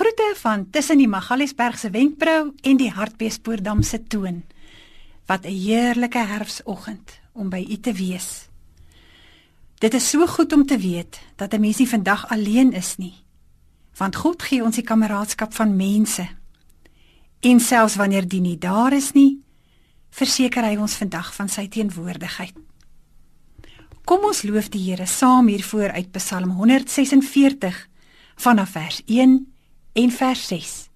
Groete van tussen die Magaliesberg se wenkbrou en die Hartbeespoortdam se toon. Wat 'n heerlike herfsoggend om by u te wees. Dit is so goed om te weet dat 'n mens nie vandag alleen is nie. Want God gee ons die kameraadskap van mense. En selfs wanneer die nie daar is nie, verseker hy ons vandag van sy teenwoordigheid. Kom ons loof die Here saam hiervoor uit Psalm 146 vanaf vers 1 en vers 6.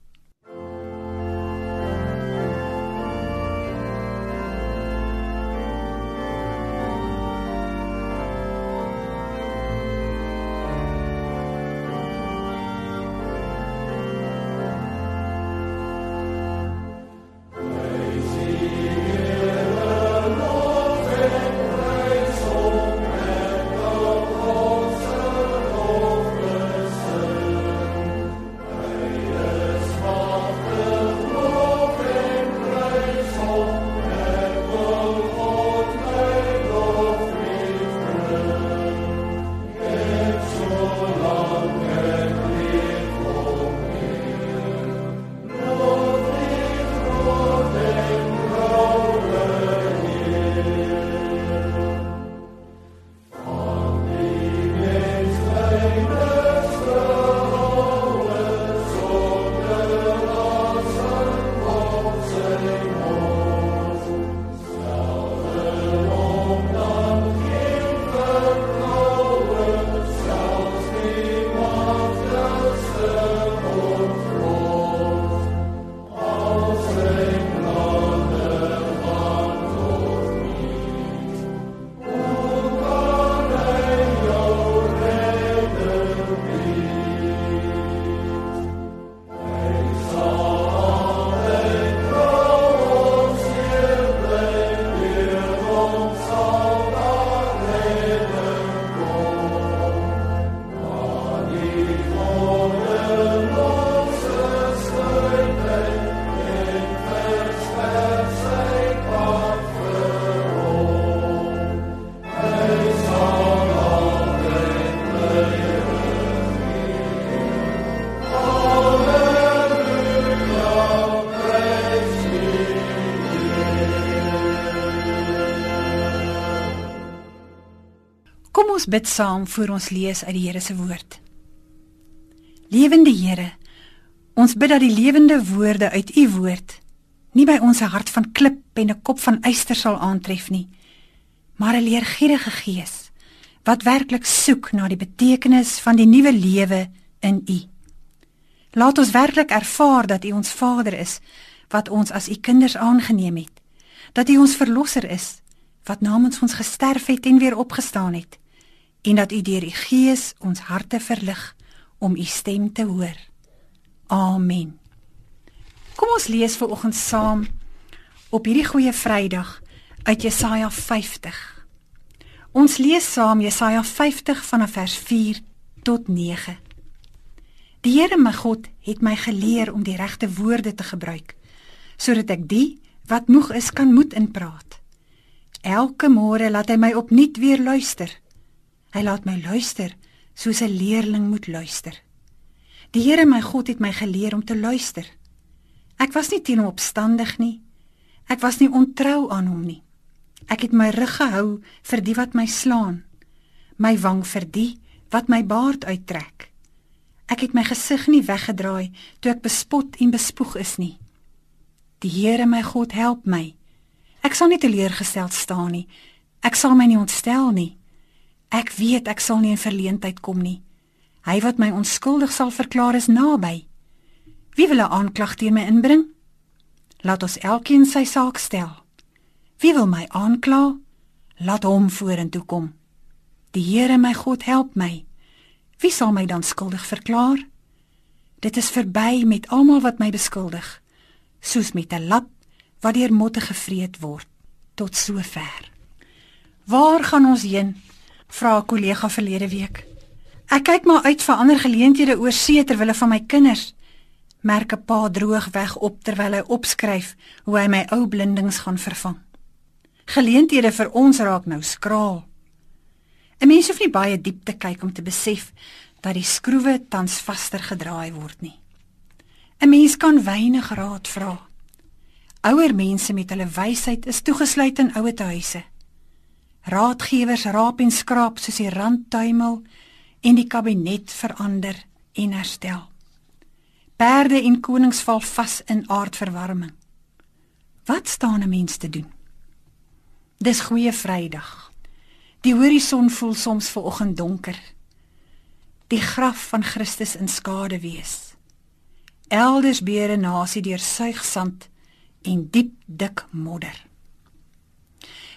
Ons bid saam voor ons lees uit die Here se woord. Lewende Here, ons bid dat die lewende woorde uit U woord nie by ons hart van klip en 'n kop van yster sal aantref nie, maar 'n leergierige gees wat werklik soek na die betekenis van die nuwe lewe in U. Laat ons werklik ervaar dat U ons Vader is wat ons as U kinders aangeneem het, dat U ons verlosser is wat namens ons gesterf het en weer opgestaan het en dat U deur die Gees ons harte verlig om U stem te hoor. Amen. Kom ons lees ver oggend saam op hierdie goeie Vrydag uit Jesaja 50. Ons lees saam Jesaja 50 vanaf vers 4 tot 9. Die Here my God het my geleer om die regte woorde te gebruik sodat ek die wat moeg is kan moed inpraat. Elke môre laat hy my opnuut weer luister. Hy laat my luister soos 'n leerling moet luister. Die Here my God het my geleer om te luister. Ek was nie teen hom opstandig nie. Ek was nie ontrou aan hom nie. Ek het my rug gehou vir die wat my slaan, my wang vir die wat my baard uittrek. Ek het my gesig nie weggedraai toe ek bespot en bespoeg is nie. Die Here my God help my. Ek sal nie teleurgesteld staan nie. Ek sal my nie ontstel nie. Ek weet ek sal nie in verleentheid kom nie. Hy wat my onskuldig sal verklaar is naby. Wie wil 'n aanklag teen my inbring? Laat ons elkeen sy saak stel. Wie wil my aankla? Laat hom vorentoe kom. Die Here my God help my. Wie sal my dan skuldig verklaar? Dit is verby met almal wat my beskuldig, soos met 'n lap wat deur motte gevreet word. Tot sover. Waar gaan ons heen? Vra 'n kollega verlede week. Ek kyk maar uit vir ander geleenthede oor see ter wille van my kinders. Merk 'n pa droog weg op terwyl hy opskryf hoe hy my ou blindings gaan vervang. Geleenthede vir ons raak nou skraal. 'n Mens hoef nie baie diep te kyk om te besef dat die skroewe tans vaster gedraai word nie. 'n Mens kan weinig raad vra. Ouer mense met hulle wysheid is toegesluit in ouete huise. Raadgewers raap en skraap soos die randtuimel en die kabinet verander en herstel. Perde en konings val vas in aardverwarming. Wat staan 'n mens te doen? Dis goeie Vrydag. Die horison voel soms vanoggend donker. Die graf van Christus in skade wees. Elders beere nasie deur suigsand en diep dik modder.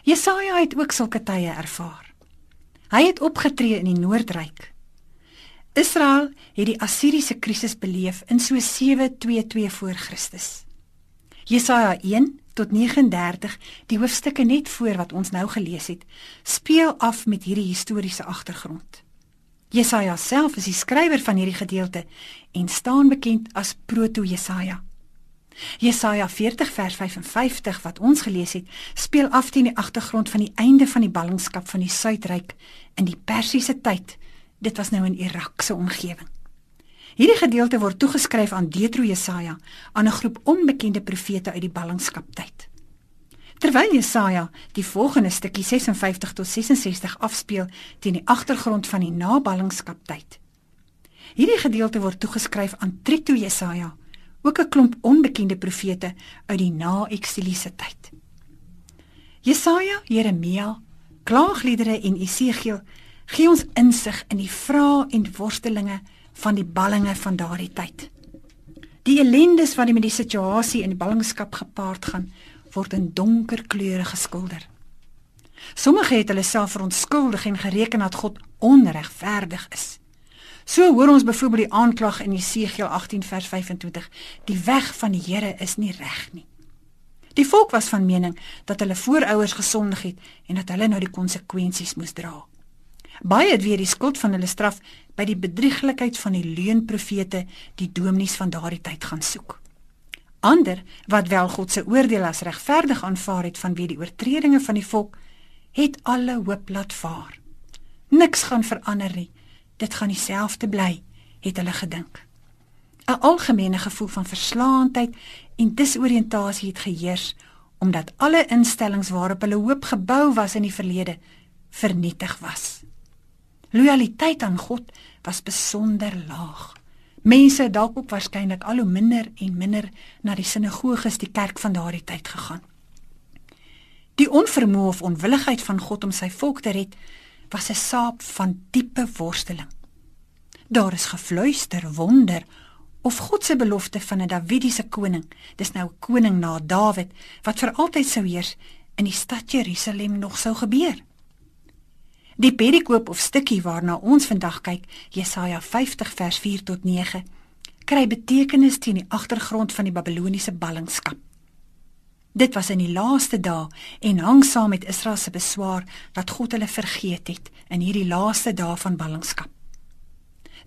Jesaja het ook sulke tye ervaar. Hy het opgetree in die Noordryk Israel het die Assiriese krisis beleef in so 722 voor Christus. Jesaja 1 tot 39, die hoofstukke net voor wat ons nou gelees het, speel af met hierdie historiese agtergrond. Jesaja self is die skrywer van hierdie gedeelte en staan bekend as Proto-Jesaja. Jesaja 40 vers 55 wat ons gelees het, speel af teen die agtergrond van die einde van die ballingskap van die Suidryk in die Persiese tyd Dit was nou in Irak se omgewing. Hierdie gedeelte word toegeskryf aan Deutero Jesaja, aan 'n groep onbekende profete uit die ballingskaptyd. Terwyl Jesaja die volgende stukkie 56 tot 66 afspeel teen die agtergrond van die naballingskaptyd. Hierdie gedeelte word toegeskryf aan Trito Jesaja, ook 'n klomp onbekende profete uit die na-eksiliese tyd. Jesaja, Jeremia, Klaagliedere en Esegiel gee ons insig in die vrae en worstelinge van die ballinge van daardie tyd. Die ellendes wat met die situasie in die ballingskap gepaard gaan, word in donker kleure geskilder. Sommige het hulle self verontskuldig en gereken dat God onregverdig is. So hoor ons byvoorbeeld die aanklag in Jesegiel 18 vers 25: Die weg van die Here is nie reg nie. Die volk was van mening dat hulle voorouers gesondig het en dat hulle nou die konsekwensies moes dra. Baie het weer die skuld van hulle straf by die bedrieglikheid van die leuenprofete, die dominees van daardie tyd gaan soek. Ander wat wel God se oordeel as regverdig aanvaar het vanweë die oortredinge van die volk, het alle hoop laat vaar. Niks gaan verander nie. Dit gaan dieselfde bly, het hulle gedink. 'n Algemene gevoel van verslaandheid en disoriëntasie het geheers omdat alle instellings waarop hulle hoop gebou was in die verlede vernietig was. Loyaliteit aan God was besonder laag. Mense het dalk ook waarskynlik al hoe minder en minder na die sinagoges, die kerk van daardie tyd gegaan. Die onvermoë of onwilligheid van God om sy volk te red, was 'n saap van diepe worsteling. Daar is gefluister wonder of God se belofte van 'n Dawidiese koning, dis nou 'n koning na Dawid wat vir altyd sou heers in die stad Jerusalem nog sou gebeur. Die perikoop of stukkie waarna ons vandag kyk, Jesaja 50 vers 4 tot 9, kry betekenis teen die agtergrond van die Babiloniese ballingskap. Dit was in die laaste dae en hang saam met Israel se beswaar dat God hulle vergeet het in hierdie laaste dae van ballingskap.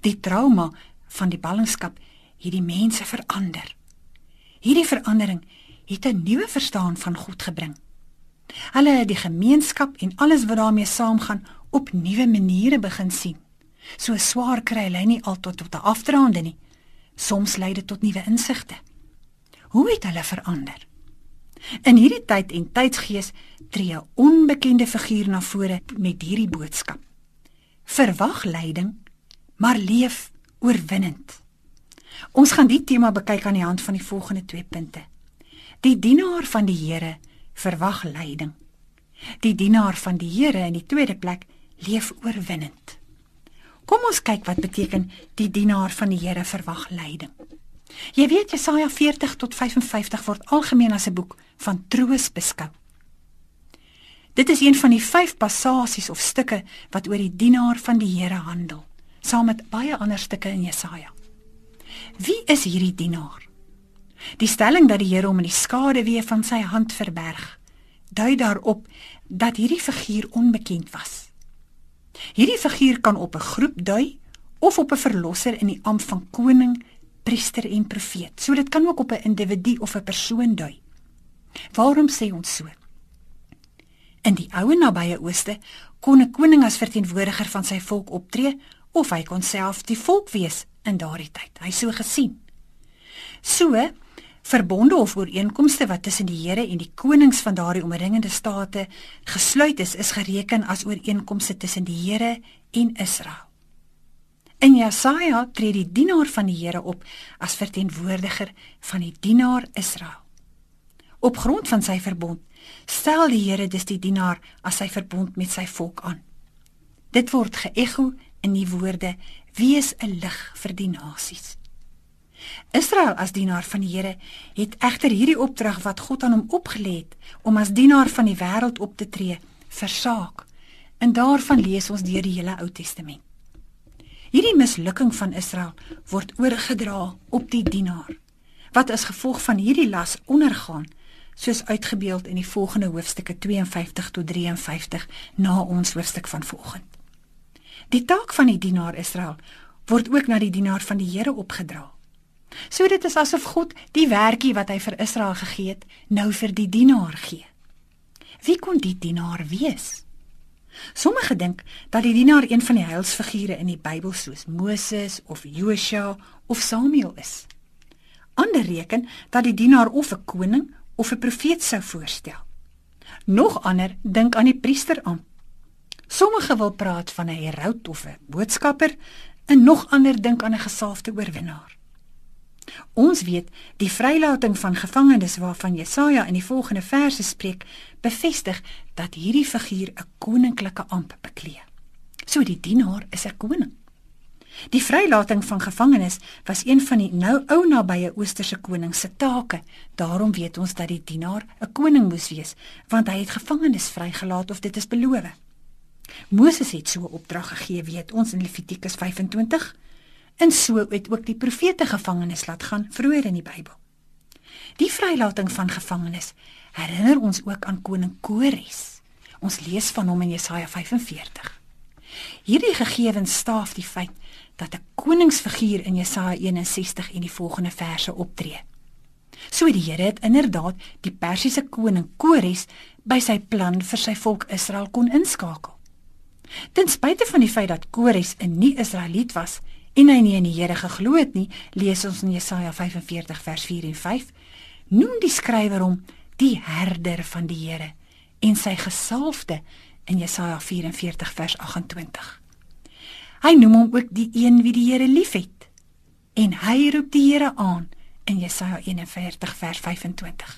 Die trauma van die ballingskap het die mense verander. Hierdie verandering het 'n nuwe verstaan van God gebring. Hulle het die gemeenskap en alles wat daarmee saamgaan op nuwe maniere begin sien. So swaar kry hulle nie altyd tot 'n afdraande nie. Soms lei dit tot nuwe insigte. Hoe het hulle verander? In hierdie tyd en tydsgees tree 'n onbekende figuur na vore met hierdie boodskap. Verwag lyding, maar leef oorwinnend. Ons gaan die tema bekyk aan die hand van die volgende 2 punte. Die dienaar van die Here verwag lyding. Die dienaar van die Here in die tweede plek leef oorwinnend. Kom ons kyk wat beteken die dienaar van die Here verwag lyding. Jy weet Jesaja 40 tot 55 word algemeen as 'n boek van troos beskou. Dit is een van die 5 passasies of stukke wat oor die dienaar van die Here handel, saam met baie ander stukke in Jesaja. Wie is hierdie dienaar? Die stelling dat die Here hom in die skade weë van sy hand verberg, dui daarop dat hierdie figuur onbekend was. Hierdie figuur kan op 'n groep dui of op 'n verlosser in die ampt van koning, priester en profeet. So dit kan ook op 'n individu of 'n persoon dui. Waarom sê ons so? In die ou nabye ooste kon 'n koning as verteenwoordiger van sy volk optree of hy kon self die volk wees in daardie tyd. Hy so gesien. So verbonde of ooreenkomste wat tussen die Here en die konings van daardie omringende state gesluit is, is gereken as ooreenkomste tussen die Here en Israel. In Jesaja tree die dienaar van die Here op as verteenwoordiger van die dienaar Israel. Op grond van sy verbond stel die Here dus die dienaar as sy verbond met sy volk aan. Dit word geëgo in die woorde: "Wees 'n lig vir die nasies." Israel as dienaar van die Here het egter hierdie opdrag wat God aan hom opgelê het om as dienaar van die wêreld op te tree, versaak. En daarvan lees ons deur die hele Ou Testament. Hierdie mislukking van Israel word oorgedra op die dienaar wat as gevolg van hierdie las ondergaan soos uitgebeeld in die volgende hoofstukke 52 tot 53 na ons hoofstuk van vanoggend. Die taak van die dienaar Israel word ook na die dienaar van die Here opgedra. So dit is asof God die werkie wat hy vir Israel gegee het, nou vir die dienaar gee. Wie kon die dienaar wees? Sommige dink dat die dienaar een van die heilsfigure in die Bybel soos Moses of Josua of Samuel is. Ander reken dat die dienaar of 'n koning of 'n profeet sou voorstel. Nog ander dink aan die priester aan. Sommige wil praat van 'n heraut of 'n boodskapper en nog ander dink aan 'n gesalfde oorwinnaar. Ons weet die vrylating van gevangenes waarvan Jesaja in die volgende verse spreek, bevestig dat hierdie figuur 'n koninklike amp beklee. So die dienaar is 'n koning. Die vrylating van gevangenes was een van die nou ou nabye oosterse koning se take. Daarom weet ons dat die dienaar 'n koning moes wees, want hy het gevangenes vrygelaat of dit is beloof. Moses het so 'n opdrag gegee, weet ons in Levitikus 25. En so het ook die profete gevangenes laat gaan vroeër in die Bybel. Die vrylating van gevangenes herinner ons ook aan koning Kores. Ons lees van hom in Jesaja 45. Hierdie gegewens staaf die feit dat 'n koningsfiguur in Jesaja 61 en die volgende verse optree. So die Here het inderdaad die Persiese koning Kores by sy plan vir sy volk Israel kon inskakel. Ten spyte van die feit dat Kores 'n nie-Israeliet was en hy nie in die Here geglo het nie, lees ons in Jesaja 45 vers 4 en 5, noem die skrywer hom die herder van die Here en sy gesalfde in Jesaja 44 vers 28. Hy noem hom ook die een wie die Here liefhet. En hy roep die Here aan in Jesaja 41 vers 25.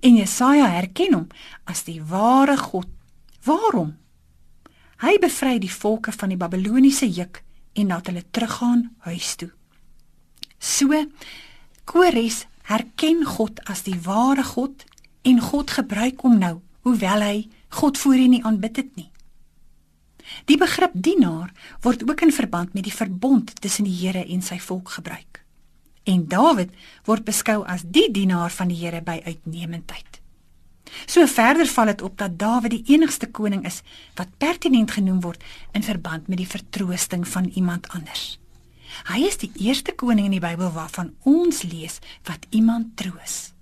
En Jesaja herken hom as die ware God. Waarom? Hy bevry die volke van die Babiloniese juk en laat hulle teruggaan huis toe. So Kores herken God as die ware God en God gebruik hom nou, hoewel hy God voorheen nie aanbid het nie. Die begrip dienaar word ook in verband met die verbond tussen die Here en sy volk gebruik. En Dawid word beskou as die dienaar van die Here by uitnemendheid. So verder val dit op dat Dawid die enigste koning is wat pertinent genoem word in verband met die vertroosting van iemand anders. Hy is die eerste koning in die Bybel waarvan ons lees wat iemand troos.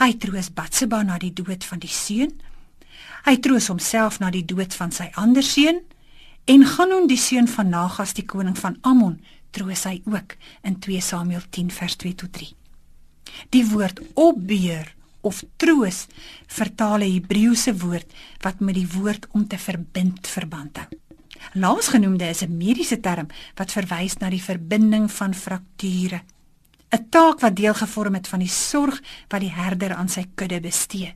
Hy troos Batseba na die dood van die seun. Hy troos homself na die dood van sy ander seun En Hanun die seun van Nagas die koning van Ammon troos hy ook in 2 Samuel 10 vers 2 tot 3. Die woord opbeur of troos vertaal 'n Hebreëse woord wat met die woord om te verbind verband hou. Laasgenoemde is 'n mediese term wat verwys na die verbinding van frakture. 'n Taak wat deel gevorm het van die sorg wat die herder aan sy kudde bestee.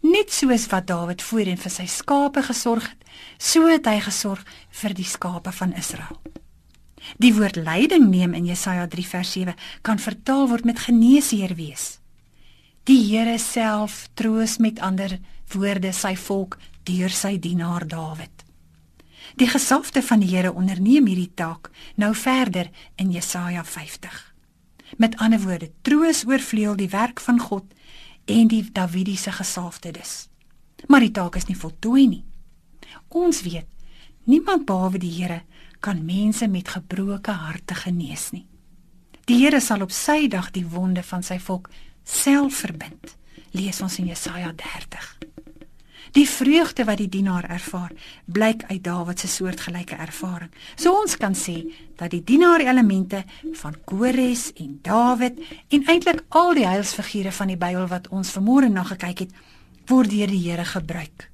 Net soos wat Dawid voorheen vir sy skape gesorg het, so het hy gesorg vir die skape van Israel. Die woord lyding neem in Jesaja 3 vers 7 kan vertaal word met geneesheer wees. Die Here self troos met ander woorde sy volk deur sy dienaar Dawid. Die gesalfde van die Here onderneem hierdie taak nou verder in Jesaja 50. Met ander woorde, troos oorvleuel die werk van God en die Davidiese gesalfde dus. Maar die taak is nie voltooi nie. Ons weet niemand behalwe die Here kan mense met gebroke harte genees nie. Die Here sal op sy dag die wonde van sy volk self verbind. Lees ons in Jesaja 30. Die vreugde wat die dienaar ervaar, blyk uit Dawid se soortgelyke ervaring. So ons kan sê dat die dienaar elemente van Kores en Dawid en eintlik al die heilsfigure van die Bybel wat ons vanmôre na gekyk het, word deur die Here gebruik.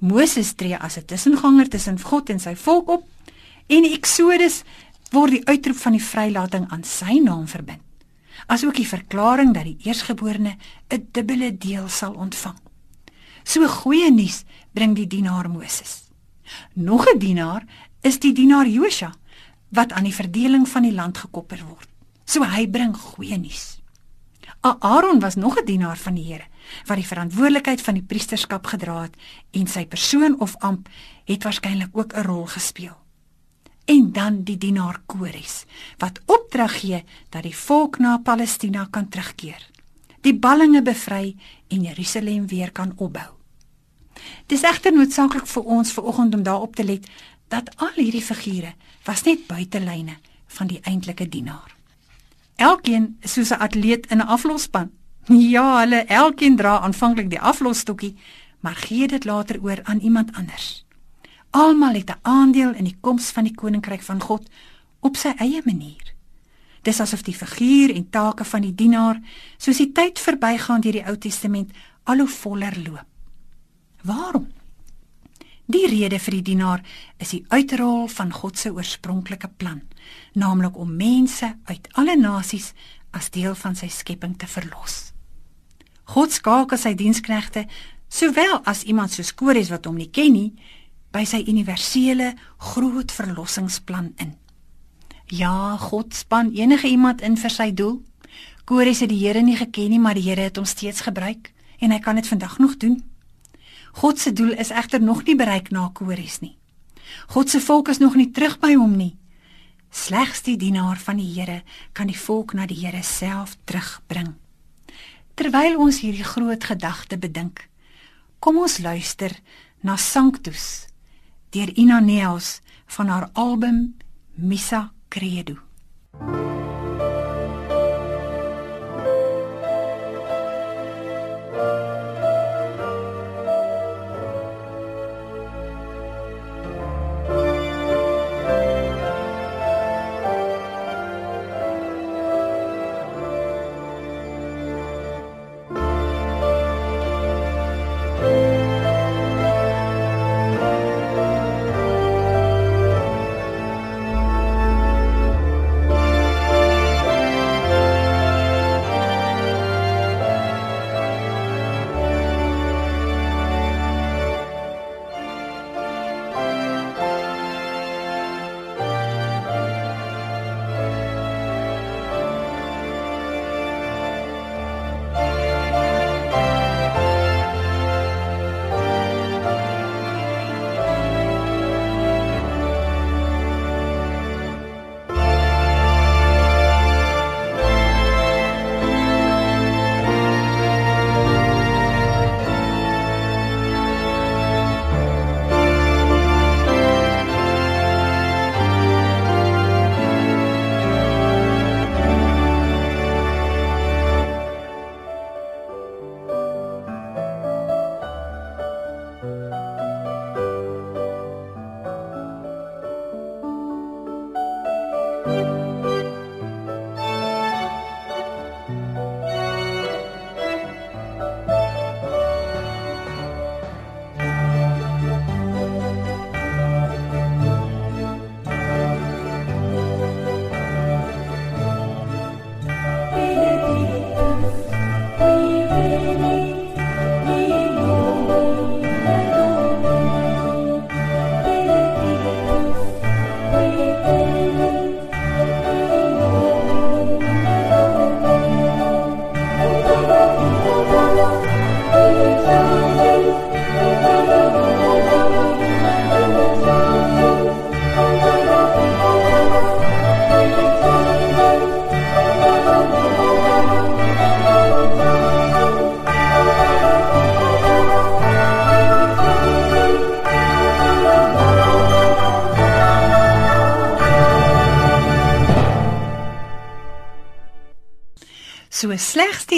Moses tree as 'n tussenganger tussen God en sy volk op en Eksodus word die uitroep van die vrylating aan sy naam verbind. Asook die verklaring dat die eersgeborene 'n dubbele deel sal ontvang. So goeie nuus bring die dienaar Moses. Nog 'n dienaar is die dienaar Josua wat aan die verdeling van die land gekoppel word. So hy bring goeie nuus. Aaron was nog 'n dienaar van die Here wat die verantwoordelikheid van die priesterskap gedra het en sy persoon of amp het waarskynlik ook 'n rol gespeel. En dan die dienaar Kores wat opdrag gee dat die volk na Palestina kan terugkeer die ballinge bevry en Jerusalem weer kan opbou. Dis egter noodsaaklik vir ons vanoggend om daarop te let dat al hierdie figure was net buitelyne van die eintlike dienaar. Elkeen is soos 'n atleet in 'n aflosspan. Ja, hulle elkeen dra aanvanklik die aflosstokkie, maar gee dit later oor aan iemand anders. Almal het 'n aandeel in die koms van die koninkryk van God op sy eie manier. Dis asof die figuur en take van die dienaar, soos die tyd verbygaan deur die Ou Testament, al hoe voller loop. Waarom? Die rede vir die dienaar is die uitrol van God se oorspronklike plan, naamlik om mense uit alle nasies as deel van sy skepping te verlos. God skakel sy diensknegte, sowel as iemand soos Kores wat hom nie ken nie, by sy universele groot verlossingsplan in. Ja, God span enige iemand in vir sy doel. Kores het die Here nie geken nie, maar die Here het hom steeds gebruik en hy kan dit vandag nog doen. God se doel is egter nog nie bereik na Kores nie. God se volk is nog nie terug by hom nie. Slegs die dienaar van die Here kan die volk na die Here self terugbring. Terwyl ons hierdie groot gedagte bedink, kom ons luister na Sanctus deur Ina Neels van haar album Missa credo.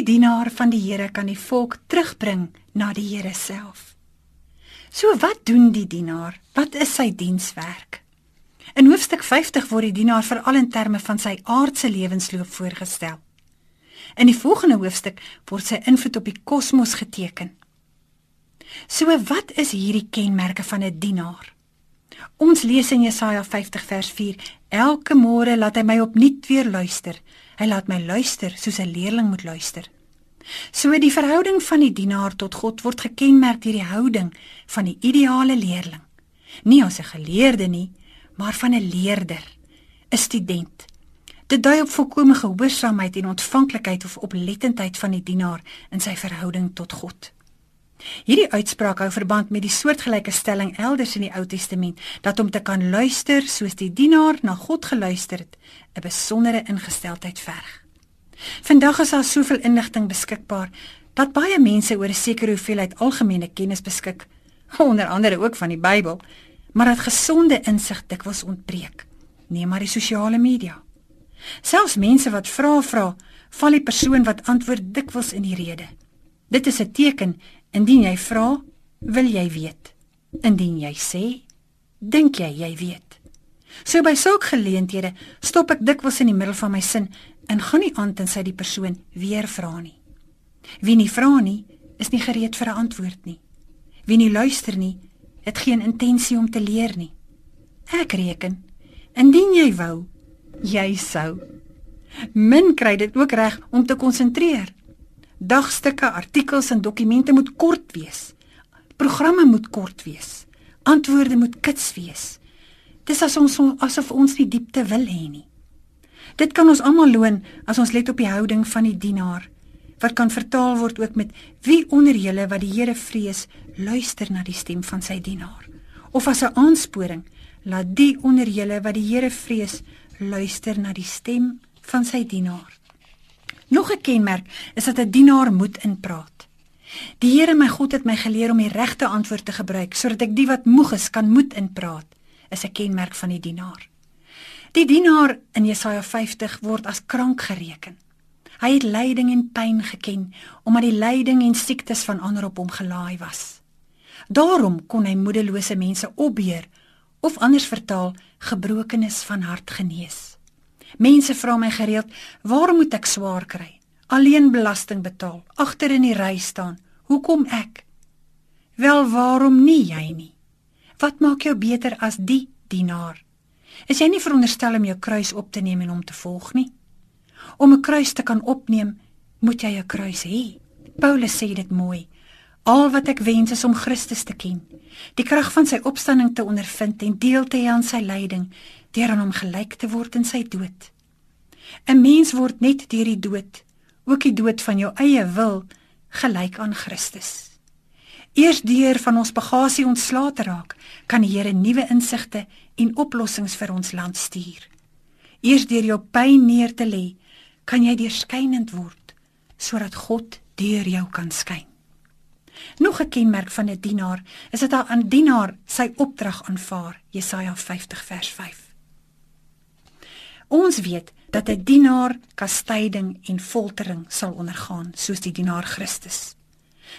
Dienaar van die Here kan die volk terugbring na die Here self. So wat doen die dienaar? Wat is sy dienswerk? In hoofstuk 50 word die dienaar veral in terme van sy aardse lewensloop voorgestel. In die volgende hoofstuk word sy invloed op die kosmos geteken. So wat is hierdie kenmerke van 'n die dienaar? Ons lees in Jesaja 50 vers 4: Elke môre laat hy my opnuut weer luister. Hy laat my luister soos 'n leerling moet luister. So die verhouding van die dienaar tot God word gekenmerk deur die houding van die ideale leerling. Nie as 'n geleerde nie, maar van 'n leerder, 'n student. Dit dui op volkomme gehoorsaamheid en ontvanklikheid of oplettendheid van die dienaar in sy verhouding tot God. Hierdie uitspraak hou verband met die soortgelyke stelling elders in die Ou Testament dat om te kan luister soos die dienaar na God geluister het, 'n besondere ingesteldheid verg. Vandag is daar soveel inligting beskikbaar dat baie mense oor 'n sekere hoeveelheid algemene kennis beskik, onder andere ook van die Bybel, maar dat gesonde insig dikwels ontbreek. Neem maar die sosiale media. Selfs mense wat vra vra, val die persoon wat antwoord dikwels in die rede. Dit is 'n teken indien jy vra, wil jy weet. Indien jy sê, dink jy jy weet. So by sulke geleenthede stop ek dikwels in die middel van my sin en gaan nie aan tensy die persoon weer vra nie. Wie nie vra nie, is nie gereed vir 'n antwoord nie. Wie nie luister nie, het geen intensie om te leer nie. Ek reken, indien jy wou, jy sou. Min kry dit ook reg om te konsentreer. Dagstukke, artikels en dokumente moet kort wees. Programme moet kort wees. Antwoorde moet kits wees. Dis as ons asof ons nie diepte wil hê nie. Dit kan ons almal loon as ons let op die houding van die dienaar wat kan vertaal word ook met wie onder julle wat die Here vrees luister na die stem van sy dienaar of as 'n aansporing laat die onder julle wat die Here vrees luister na die stem van sy dienaar. Nog 'n kenmerk is dat 'n dienaar moet inpraat. Die Here my God het my geleer om die regte antwoord te gebruik sodat ek die wat moeg is kan moed inpraat. Is 'n kenmerk van die dienaar. Die dienaar in Jesaja 50 word as krank gereken. Hy het lyding en pyn geken omdat die lyding en siektes van ander op hom gelaai was. Daarom kon hy moedelose mense opbeer of anders vertaal gebrokenis van hart genees. Mense vra my gereeld, "Waarom moet ek swaar kry? Alleen belasting betaal, agter in die ry staan. Hoekom ek?" Wel, waarom nie jy nie? Wat maak jou beter as die dienaar? Is jy nie veronderstel om jou kruis op te neem en hom te volg nie? Om 'n kruis te kan opneem, moet jy 'n kruis hê. Paulus sê dit mooi. Al wat ek wens is om Christus te ken, die krag van sy opstanding te ondervind en deel te hê aan sy lyding, deur aan hom gelyk te word in sy dood. 'n Mens word net deur die dood, ook die dood van jou eie wil, gelyk aan Christus. Eers deur van ons bagasie ontslae te raak, kan die Here nuwe insigte en oplossings vir ons land stuur. Eers deur jou pyn neer te lê, kan jy deurskynend word sodat God deur jou kan skyn. Nog 'n kenmerk van 'n die dienaar is dat hy aan dienaar sy opdrag aanvaar, Jesaja 50 vers 5. Ons weet dat 'n die dienaar kastyding en foltering sal ondergaan soos die dienaar Christus.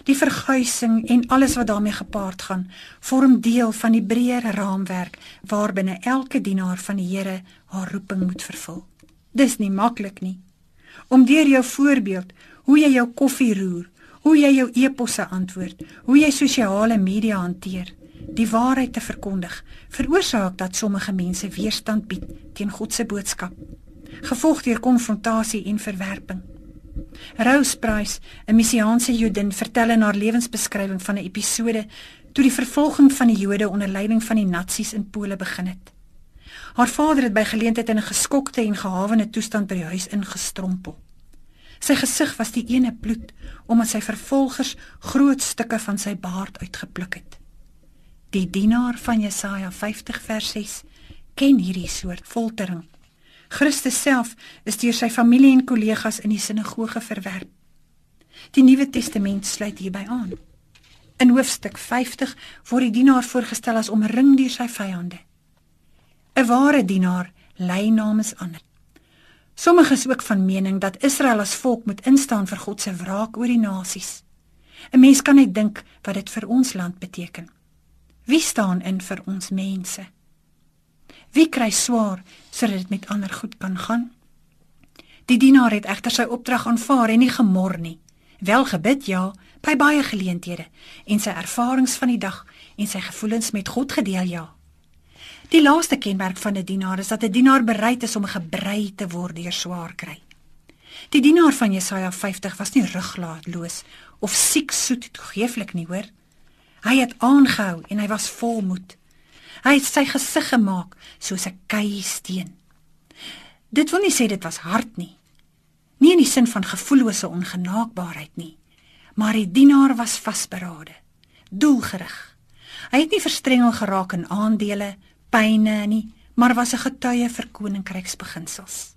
Die verguising en alles wat daarmee gepaard gaan, vorm deel van die breër raamwerk waarbinne elke dienaar van die Here haar roeping moet vervul. Dis nie maklik nie. Om deur jou voorbeeld, hoe jy jou koffie roer, hoe jy jou e-posse antwoord, hoe jy sosiale media hanteer, die waarheid te verkondig, veroorsaak dat sommige mense weerstand bied teen God se boodskap, gevolg deur konfrontasie en verwerping. Rose Price, 'n messiaanse Jodin, vertel in haar lewensbeskrywing van 'n episode toe die vervolging van die Jode onder leiding van die Nazis in Pole begin het. Haar vader het by geleentheid in 'n geskokte en gehawene toestand by die huis ingestrompel. Sy gesig was die ene bloed omdat sy vervolgers groot stukke van sy baard uitgepluk het. Die dienaar van Jesaja 50 vers 6 ken hierdie soort foltering Christus self is deur sy familie en kollegas in die sinagoge verwerp. Die Nuwe Testament sluit hierby aan. In hoofstuk 50 word die dienaar voorgestel as omring deur sy vyande. 'n Ware dienaar lei namens ander. Sommige is ook van mening dat Israel as volk moet instaan vir God se wraak oor die nasies. 'n Mens kan net dink wat dit vir ons land beteken. Wie staan in vir ons mense? Wie kry swaar sodat dit met ander goed kan gaan? Die dienaar het egter sy opdrag aanvaar en nie gemor nie. Wel gebid ja, by baie geleenthede en sy ervarings van die dag en sy gevoelens met God gedeel ja. Die laaste kenmerk van 'n dienaar is dat 'n dienaar bereid is om gebrei te word deur swaar kry. Die dienaar van Jesaja 50 was nie ruglaatloos of siek soet toegeeflik nie, hoor. Hy het aangehou en hy was vol moed. Hy het sy gesig gemaak soos 'n keisteen. Dit wil nie sê dit was hard nie. Nie in die sin van gevoellose ongenaakbaarheid nie, maar die dienaar was vasberade, doelgerig. Hy het nie verstrengel geraak in aandele, pyne nie, maar was 'n getuie vir koninkryksbeginsels.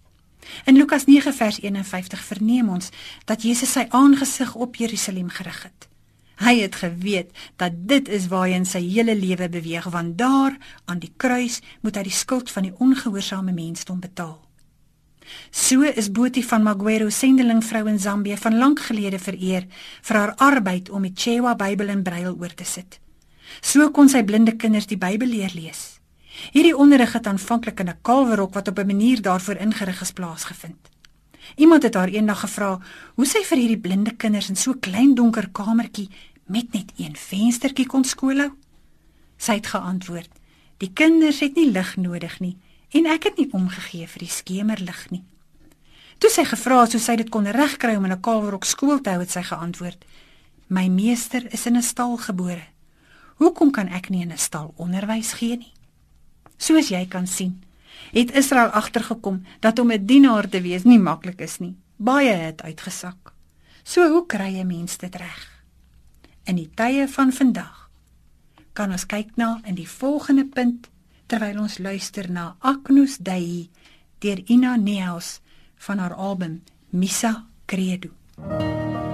In Lukas 9 vers 51 verneem ons dat Jesus sy aangesig op Jerusalem gerig het. Hy het geweet dat dit is waarheen sy hele lewe beweeg want daar aan die kruis moet hy die skuld van die ongehoorsame mensdom betaal. So is Boetie van Magwero sendeling vrou in Zambië van lank gelede vereer vir haar arbeid om die Chewa Bybel in brail oor te sit. So kon sy blinde kinders die Bybel leer lees. Hierdie onderrig het aanvanklik in 'n kalwerhok wat op 'n manier daarvoor ingerig is plaasgevind. Iemand het haar eendag gevra hoe sy vir hierdie blinde kinders in so klein donker kamertjie met net een venstertjie kon skoolhou. Sy het geantwoord: "Die kinders het nie lig nodig nie en ek het nie omgegee vir die skemerlig nie." Toe sy gevra het hoe sy dit kon regkry om in 'n kalwerhok skool te hou, het sy geantwoord: "My meester is in 'n stal gebore. Hoekom kan ek nie in 'n stal onderwys gee nie?" Soos jy kan sien, het Israel agtergekom dat om 'n dienaar te wees nie maklik is nie. Baie het uitgesak. So hoe kry 'n mens dit reg? In die tye van vandag kan ons kyk na in die volgende punt terwyl ons luister na Agnus Dei deur Ina Neels van haar album Missa Credo. MUZIEK Dis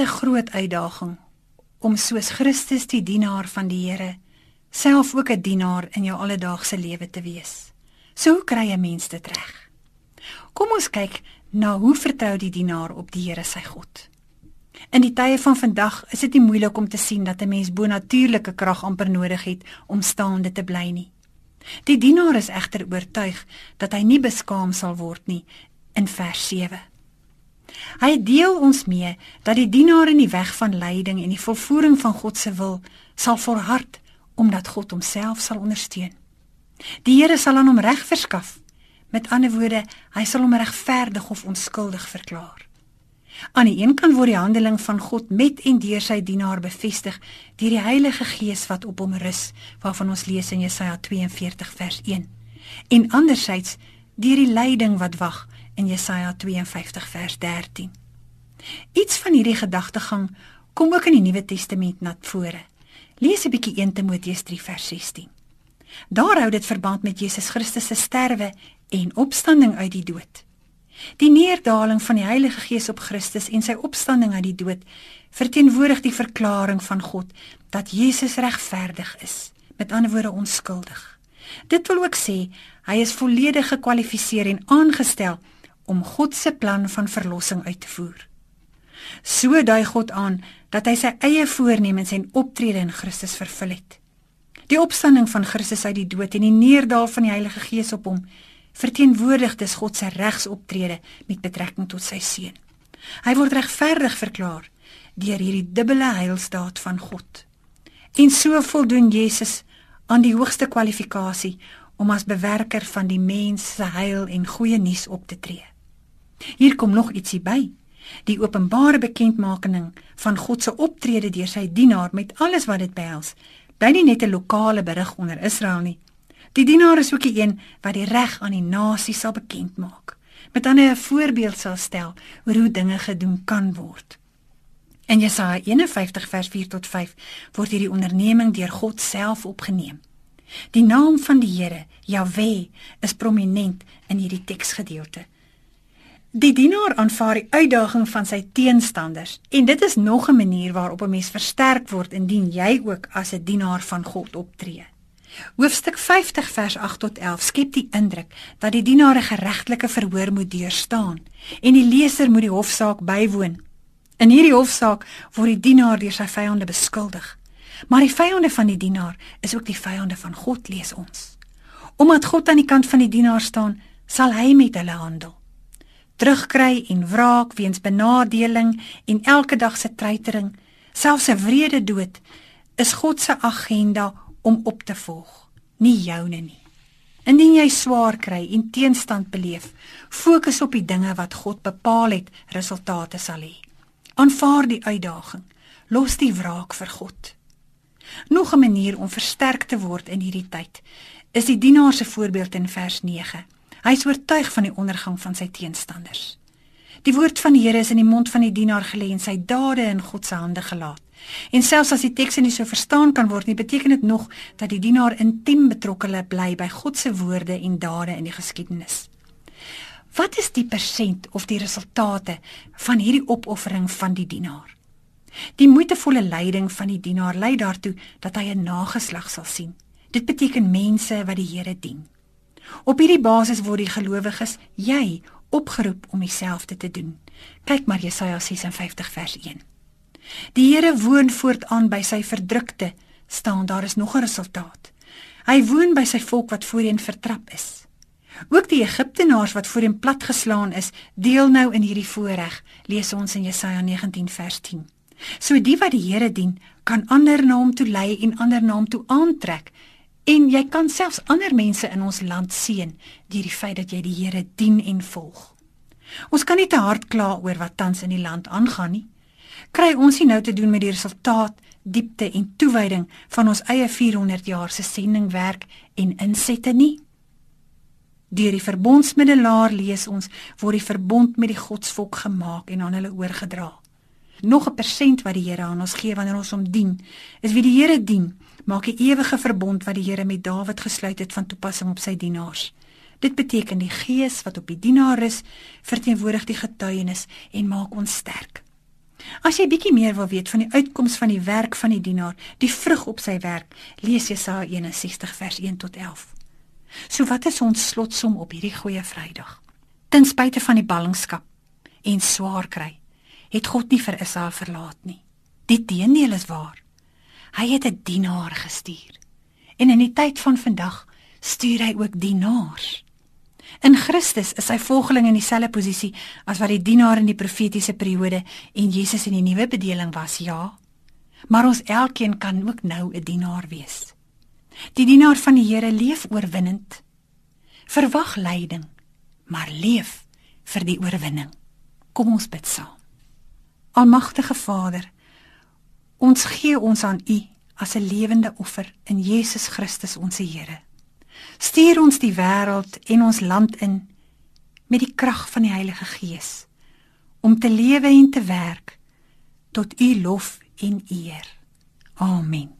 'n groot uitdaging om soos Christus die dienaar van die Here self ook 'n dienaar in jou alledaagse lewe te wees. So hoe kry 'n mens dit reg? Kom ons kyk na hoe vertrou die dienaar op die Here sy God. In die tye van vandag is dit nie moeilik om te sien dat 'n mens bonatuurlike krag amper nodig het om staande te bly nie. Die dienaar is egter oortuig dat hy nie beskaam sal word nie in vers 7. Hy deel ons mee dat die dienaar in die weg van lyding en die volvoering van God se wil sal volhard omdat God homself sal ondersteun. Die Here sal aan hom reg verskaf. Met ander woorde, hy sal hom regverdig of onskuldig verklaar. Aan die een kant word die handeling van God met en deur sy dienaar bevestig deur die Heilige Gees wat op hom rus, waarvan ons lees in Jesaja 42 vers 1. En anderzijds deur die leiding wat wag in Jesaja 52 vers 13. Iets van hierdie gedagtegang kom ook in die Nuwe Testament na vore. Lees 'n bietjie 1 Timoteus 3 vers 16. Daar hou dit verband met Jesus Christus se sterwe en opstanding uit die dood. Die neerdaling van die Heilige Gees op Christus en sy opstanding uit die dood verteenwoordig die verklaring van God dat Jesus regverdig is, met ander woorde onskuldig. Dit wil ook sê hy is volledig gekwalifiseer en aangestel om God se plan van verlossing uit te voer. So dui God aan dat hy sy eie voornemens en optrede in Christus vervul het. Die opstanding van Christus uit die dood en die neerdaal van die Heilige Gees op hom verteenwoordig dis God se regsoptrede met betrekking tot sy seun. Hy word regverdig verklaar deur hierdie dubbele heilstaat van God. En so voldoen Jesus aan die hoogste kwalifikasie om as bewerker van die mens se heil en goeie nuus op te tree. Hier kom nog ietsie by. Die openbare bekendmaking van God se optrede deur sy dienaar met alles wat dit behels, bly nie net 'n lokale berig onder Israel nie. Die dienaar is ook die een wat die reg aan die nasie sal bekend maak. Met ander 'n voorbeeld sal stel oor hoe dinge gedoen kan word. In Jesaja 51 vers 4 tot 5 word hierdie onderneming deur God self opgeneem. Die naam van die Here, Jahwe, is prominent in hierdie teksgedeelte. Die dienaar aanvaar die uitdaging van sy teenstanders en dit is nog 'n manier waarop 'n mens versterk word indien jy ook as 'n dienaar van God optree. Hoofstuk 50 vers 8 tot 11 skep die indruk dat die dienaar 'n geregtelike verhoor moet deurstaan en die leser moet die hofsaak bywoon. In hierdie hofsaak word die dienaar deur sy vyande beskuldig. Maar die vyande van die dienaar is ook die vyande van God, lees ons. Omdat God aan die kant van die dienaar staan, sal hy met hulle handel terugkry en wraak weens benadeling en elke dag se treitering, selfs 'n wrede dood, is God se agenda om op te volg, nie joune nie. Indien jy swaar kry en teenstand beleef, fokus op die dinge wat God bepaal het resultate sal hê. Aanvaar die uitdaging, los die wraak vir God. Nog 'n manier om versterk te word in hierdie tyd is die dienaar se voorbeeld in vers 9. Hy is oortuig van die ondergang van sy teenstanders. Die woord van die Here is in die mond van die dienaar gelê en sy dade in God se hande gelaat. En selfs as die teks nie so verstaan kan word nie, beteken dit nog dat die dienaar intiem betrokke bly by God se woorde en dade in die geskiedenis. Wat is die persent of die resultate van hierdie opoffering van die dienaar? Die moeitevolle lyding van die dienaar lei daartoe dat hy 'n nageslag sal sien. Dit beteken mense wat die Here dien. Op hierdie basis word die gelowiges, jy, opgeroep om dieselfde te doen. Kyk maar Jesaja 56 vers 1. Die Here woon voortaan by sy verdrukte, staan daar is nog 'n resultaat. Hy woon by sy volk wat voorheen vertrap is. Ook die Egiptenaars wat voorheen platgeslaan is, deel nou in hierdie voorreg, lees ons in Jesaja 19 vers 10. So die wat die Here dien, kan ander na hom toe lei en ander na hom toe aantrek En jy kan selfs ander mense in ons land seën deur die feit dat jy die Here dien en volg. Ons kan nie te hard kla oor wat tans in die land aangaan nie. Kry ons nie nou te doen met die resultaat, diepte en toewyding van ons eie 400 jaar se sendingwerk en insette nie. Deur die verbondsmiddelaar lees ons word die verbond met die godsvolk gemaak en aan hulle oorgedra. Nog 'n persent wat die Here aan ons gee wanneer ons hom dien, is wie die Here dien maak 'n ewige verbond wat die Here met Dawid gesluit het van toepassing op sy dienaars. Dit beteken die gees wat op die dienaar is, verteenwoordig die getuienis en maak ons sterk. As jy bietjie meer wil weet van die uitkoms van die werk van die dienaar, die vrug op sy werk, lees Jesaja 61 vers 1 tot 11. So wat is ons slotsom op hierdie goeie Vrydag? Ten spyte van die ballingskap en swaar kry, het God nie vir Israel verlaat nie. Die teendeel is waar. Hy het 'n dienaar gestuur. En in die tyd van vandag stuur hy ook dienaars. In Christus is sy volgeling in dieselfde posisie as wat die dienaar in die profetiese periode en Jesus in die nuwe bedeling was, ja. Maar ons elkeen kan ook nou 'n dienaar wees. Die dienaar van die Here leef oorwinnend. Verwag lyding, maar leef vir die oorwinning. Kom ons bid saam. Almagtige Vader, ons gee ons aan U as 'n lewende offer in Jesus Christus ons Here. Stuur ons die wêreld en ons land in met die krag van die Heilige Gees om te lewe en te werk tot U lof en eer. Amen.